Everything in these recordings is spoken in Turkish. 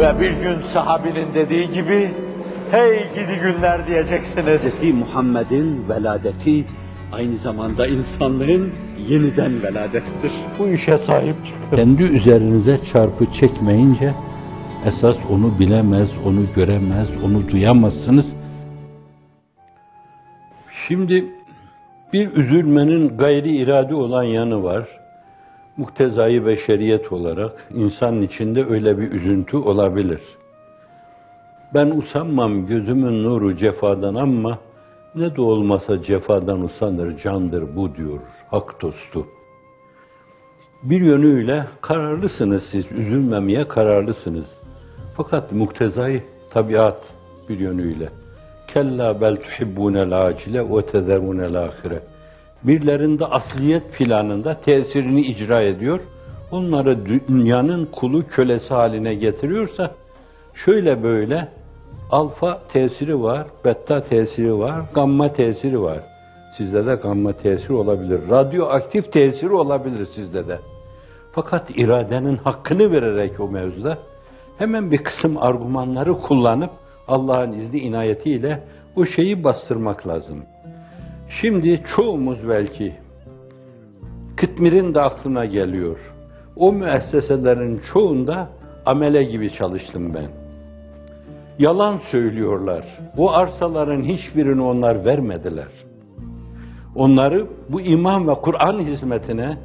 Ve bir gün sahabinin dediği gibi, hey gidi günler diyeceksiniz. Hz. Muhammed'in veladeti aynı zamanda insanlığın yeniden veladettir. Bu işe sahip çıkın. Kendi üzerinize çarpı çekmeyince esas onu bilemez, onu göremez, onu duyamazsınız. Şimdi bir üzülmenin gayri irade olan yanı var. Muktezai beşeriyet olarak insanın içinde öyle bir üzüntü olabilir. Ben usanmam gözümün nuru cefadan ama ne de olmasa cefadan usanır candır bu diyor hak dostu. Bir yönüyle kararlısınız siz, üzülmemeye kararlısınız. Fakat muktezai tabiat bir yönüyle. Kella bel tuhibbunel acile ve tezerunel ahire. Birilerinde asliyet planında tesirini icra ediyor. Onları dünyanın kulu kölesi haline getiriyorsa şöyle böyle alfa tesiri var, beta tesiri var, gamma tesiri var. Sizde de gamma tesiri olabilir. Radyoaktif tesiri olabilir sizde de. Fakat iradenin hakkını vererek o mevzuda hemen bir kısım argümanları kullanıp Allah'ın izni inayetiyle o şeyi bastırmak lazım. Şimdi çoğumuz belki Kıtmir'in de aklına geliyor. O müesseselerin çoğunda amele gibi çalıştım ben. Yalan söylüyorlar. O arsaların hiçbirini onlar vermediler. Onları bu iman ve Kur'an hizmetine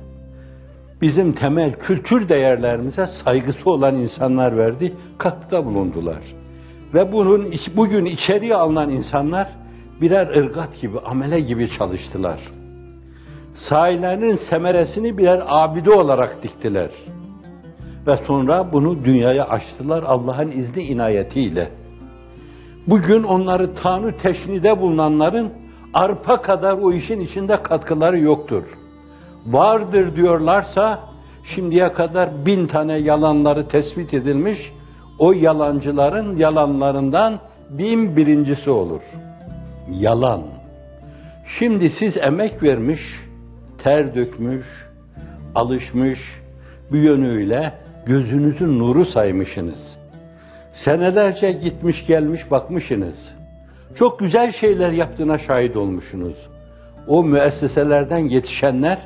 bizim temel kültür değerlerimize saygısı olan insanlar verdi, katkıda bulundular. Ve bunun bugün içeriye alınan insanlar birer ırgat gibi, amele gibi çalıştılar. Sahilerinin semeresini birer abide olarak diktiler. Ve sonra bunu dünyaya açtılar Allah'ın izni inayetiyle. Bugün onları Tanrı teşnide bulunanların arpa kadar o işin içinde katkıları yoktur. Vardır diyorlarsa şimdiye kadar bin tane yalanları tespit edilmiş, o yalancıların yalanlarından bin birincisi olur. Yalan. Şimdi siz emek vermiş, ter dökmüş, alışmış, bir yönüyle gözünüzün nuru saymışsınız. Senelerce gitmiş gelmiş bakmışsınız. Çok güzel şeyler yaptığına şahit olmuşsunuz. O müesseselerden yetişenler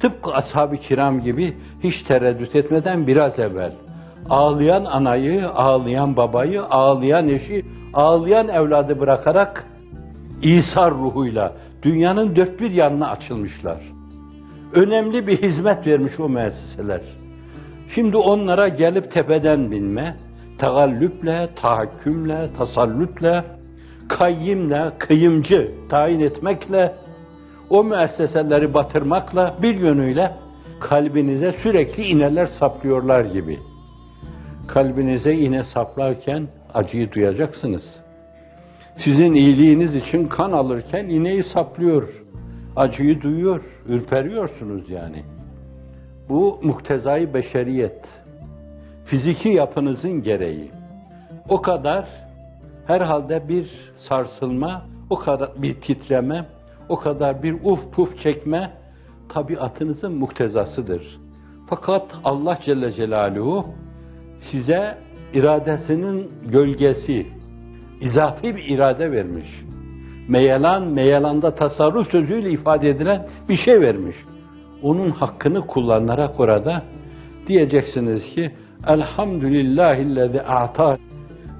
tıpkı ashab-ı kiram gibi hiç tereddüt etmeden biraz evvel ağlayan anayı, ağlayan babayı, ağlayan eşi, ağlayan evladı bırakarak İsa ruhuyla dünyanın dört bir yanına açılmışlar. Önemli bir hizmet vermiş o müesseseler. Şimdi onlara gelip tepeden binme, tagallüple, tahakkümle, tasallütle, kayyimle, kıyımcı tayin etmekle, o müesseseleri batırmakla bir yönüyle kalbinize sürekli ineler saplıyorlar gibi. Kalbinize iğne saplarken acıyı duyacaksınız. Sizin iyiliğiniz için kan alırken iğneyi saplıyor. Acıyı duyuyor, ürperiyorsunuz yani. Bu muktezai beşeriyet. Fiziki yapınızın gereği. O kadar herhalde bir sarsılma, o kadar bir titreme, o kadar bir uf puf çekme tabiatınızın muktezasıdır. Fakat Allah Celle Celaluhu size iradesinin gölgesi, izafi bir irade vermiş. Meyelan, meyelanda tasarruf sözüyle ifade edilen bir şey vermiş. Onun hakkını kullanarak orada diyeceksiniz ki Elhamdülillahillezî a'ta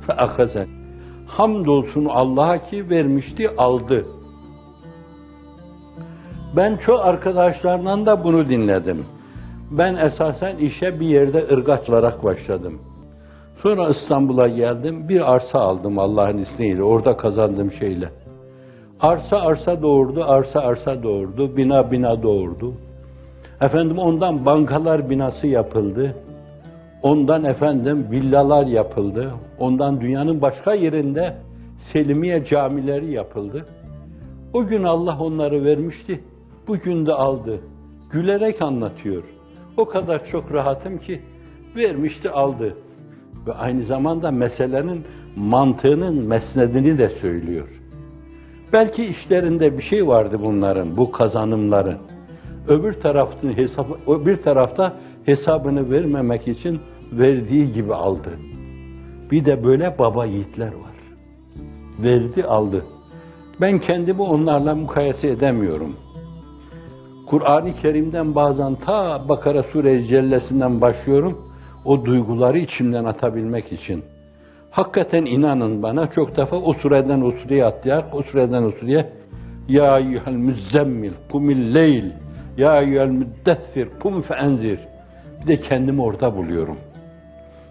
fe ahazen. Hamdolsun Allah'a ki vermişti, aldı. Ben çok arkadaşlarından da bunu dinledim. Ben esasen işe bir yerde ırgaç olarak başladım. Sonra İstanbul'a geldim, bir arsa aldım Allah'ın izniyle, orada kazandığım şeyle. Arsa arsa doğurdu, arsa arsa doğurdu, bina bina doğurdu. Efendim ondan bankalar binası yapıldı. Ondan efendim villalar yapıldı. Ondan dünyanın başka yerinde Selimiye camileri yapıldı. O gün Allah onları vermişti. Bugün de aldı. Gülerek anlatıyor. O kadar çok rahatım ki vermişti aldı. Ve aynı zamanda meselenin mantığının mesnedini de söylüyor. Belki işlerinde bir şey vardı bunların, bu kazanımların. Öbür tarafın hesabı, bir tarafta hesabını vermemek için verdiği gibi aldı. Bir de böyle baba yiğitler var. Verdi aldı. Ben kendimi onlarla mukayese edemiyorum. Kur'an-ı Kerim'den bazen ta Bakara Sure-i Cellesi'nden başlıyorum. O duyguları içimden atabilmek için. Hakikaten inanın bana çok defa o sureden o sureye atlayarak o sureden o sureye Ya eyyuhel müzzemmil kumil leyl Ya eyyuhel müddessir kum fe Bir de kendimi orada buluyorum.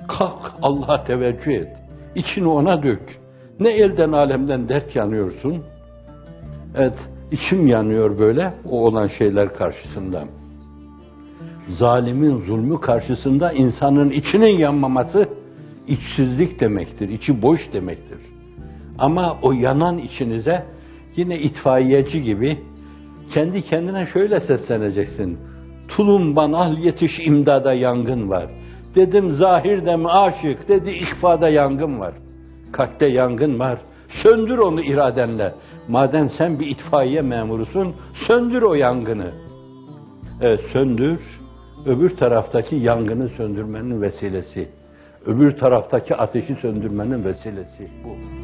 Kalk Allah'a teveccüh et. İçini ona dök. Ne elden alemden dert yanıyorsun. Evet, içim yanıyor böyle o olan şeyler karşısında. Zalimin zulmü karşısında insanın içinin yanmaması içsizlik demektir, içi boş demektir. Ama o yanan içinize yine itfaiyeci gibi kendi kendine şöyle sesleneceksin. Tulumban al yetiş imdada yangın var. Dedim zahirde mi aşık, dedi ihfada yangın var. Kalpte yangın var. Söndür onu iradenle. Madem sen bir itfaiye memurusun, söndür o yangını. Evet, söndür. Öbür taraftaki yangını söndürmenin vesilesi. Öbür taraftaki ateşi söndürmenin vesilesi bu.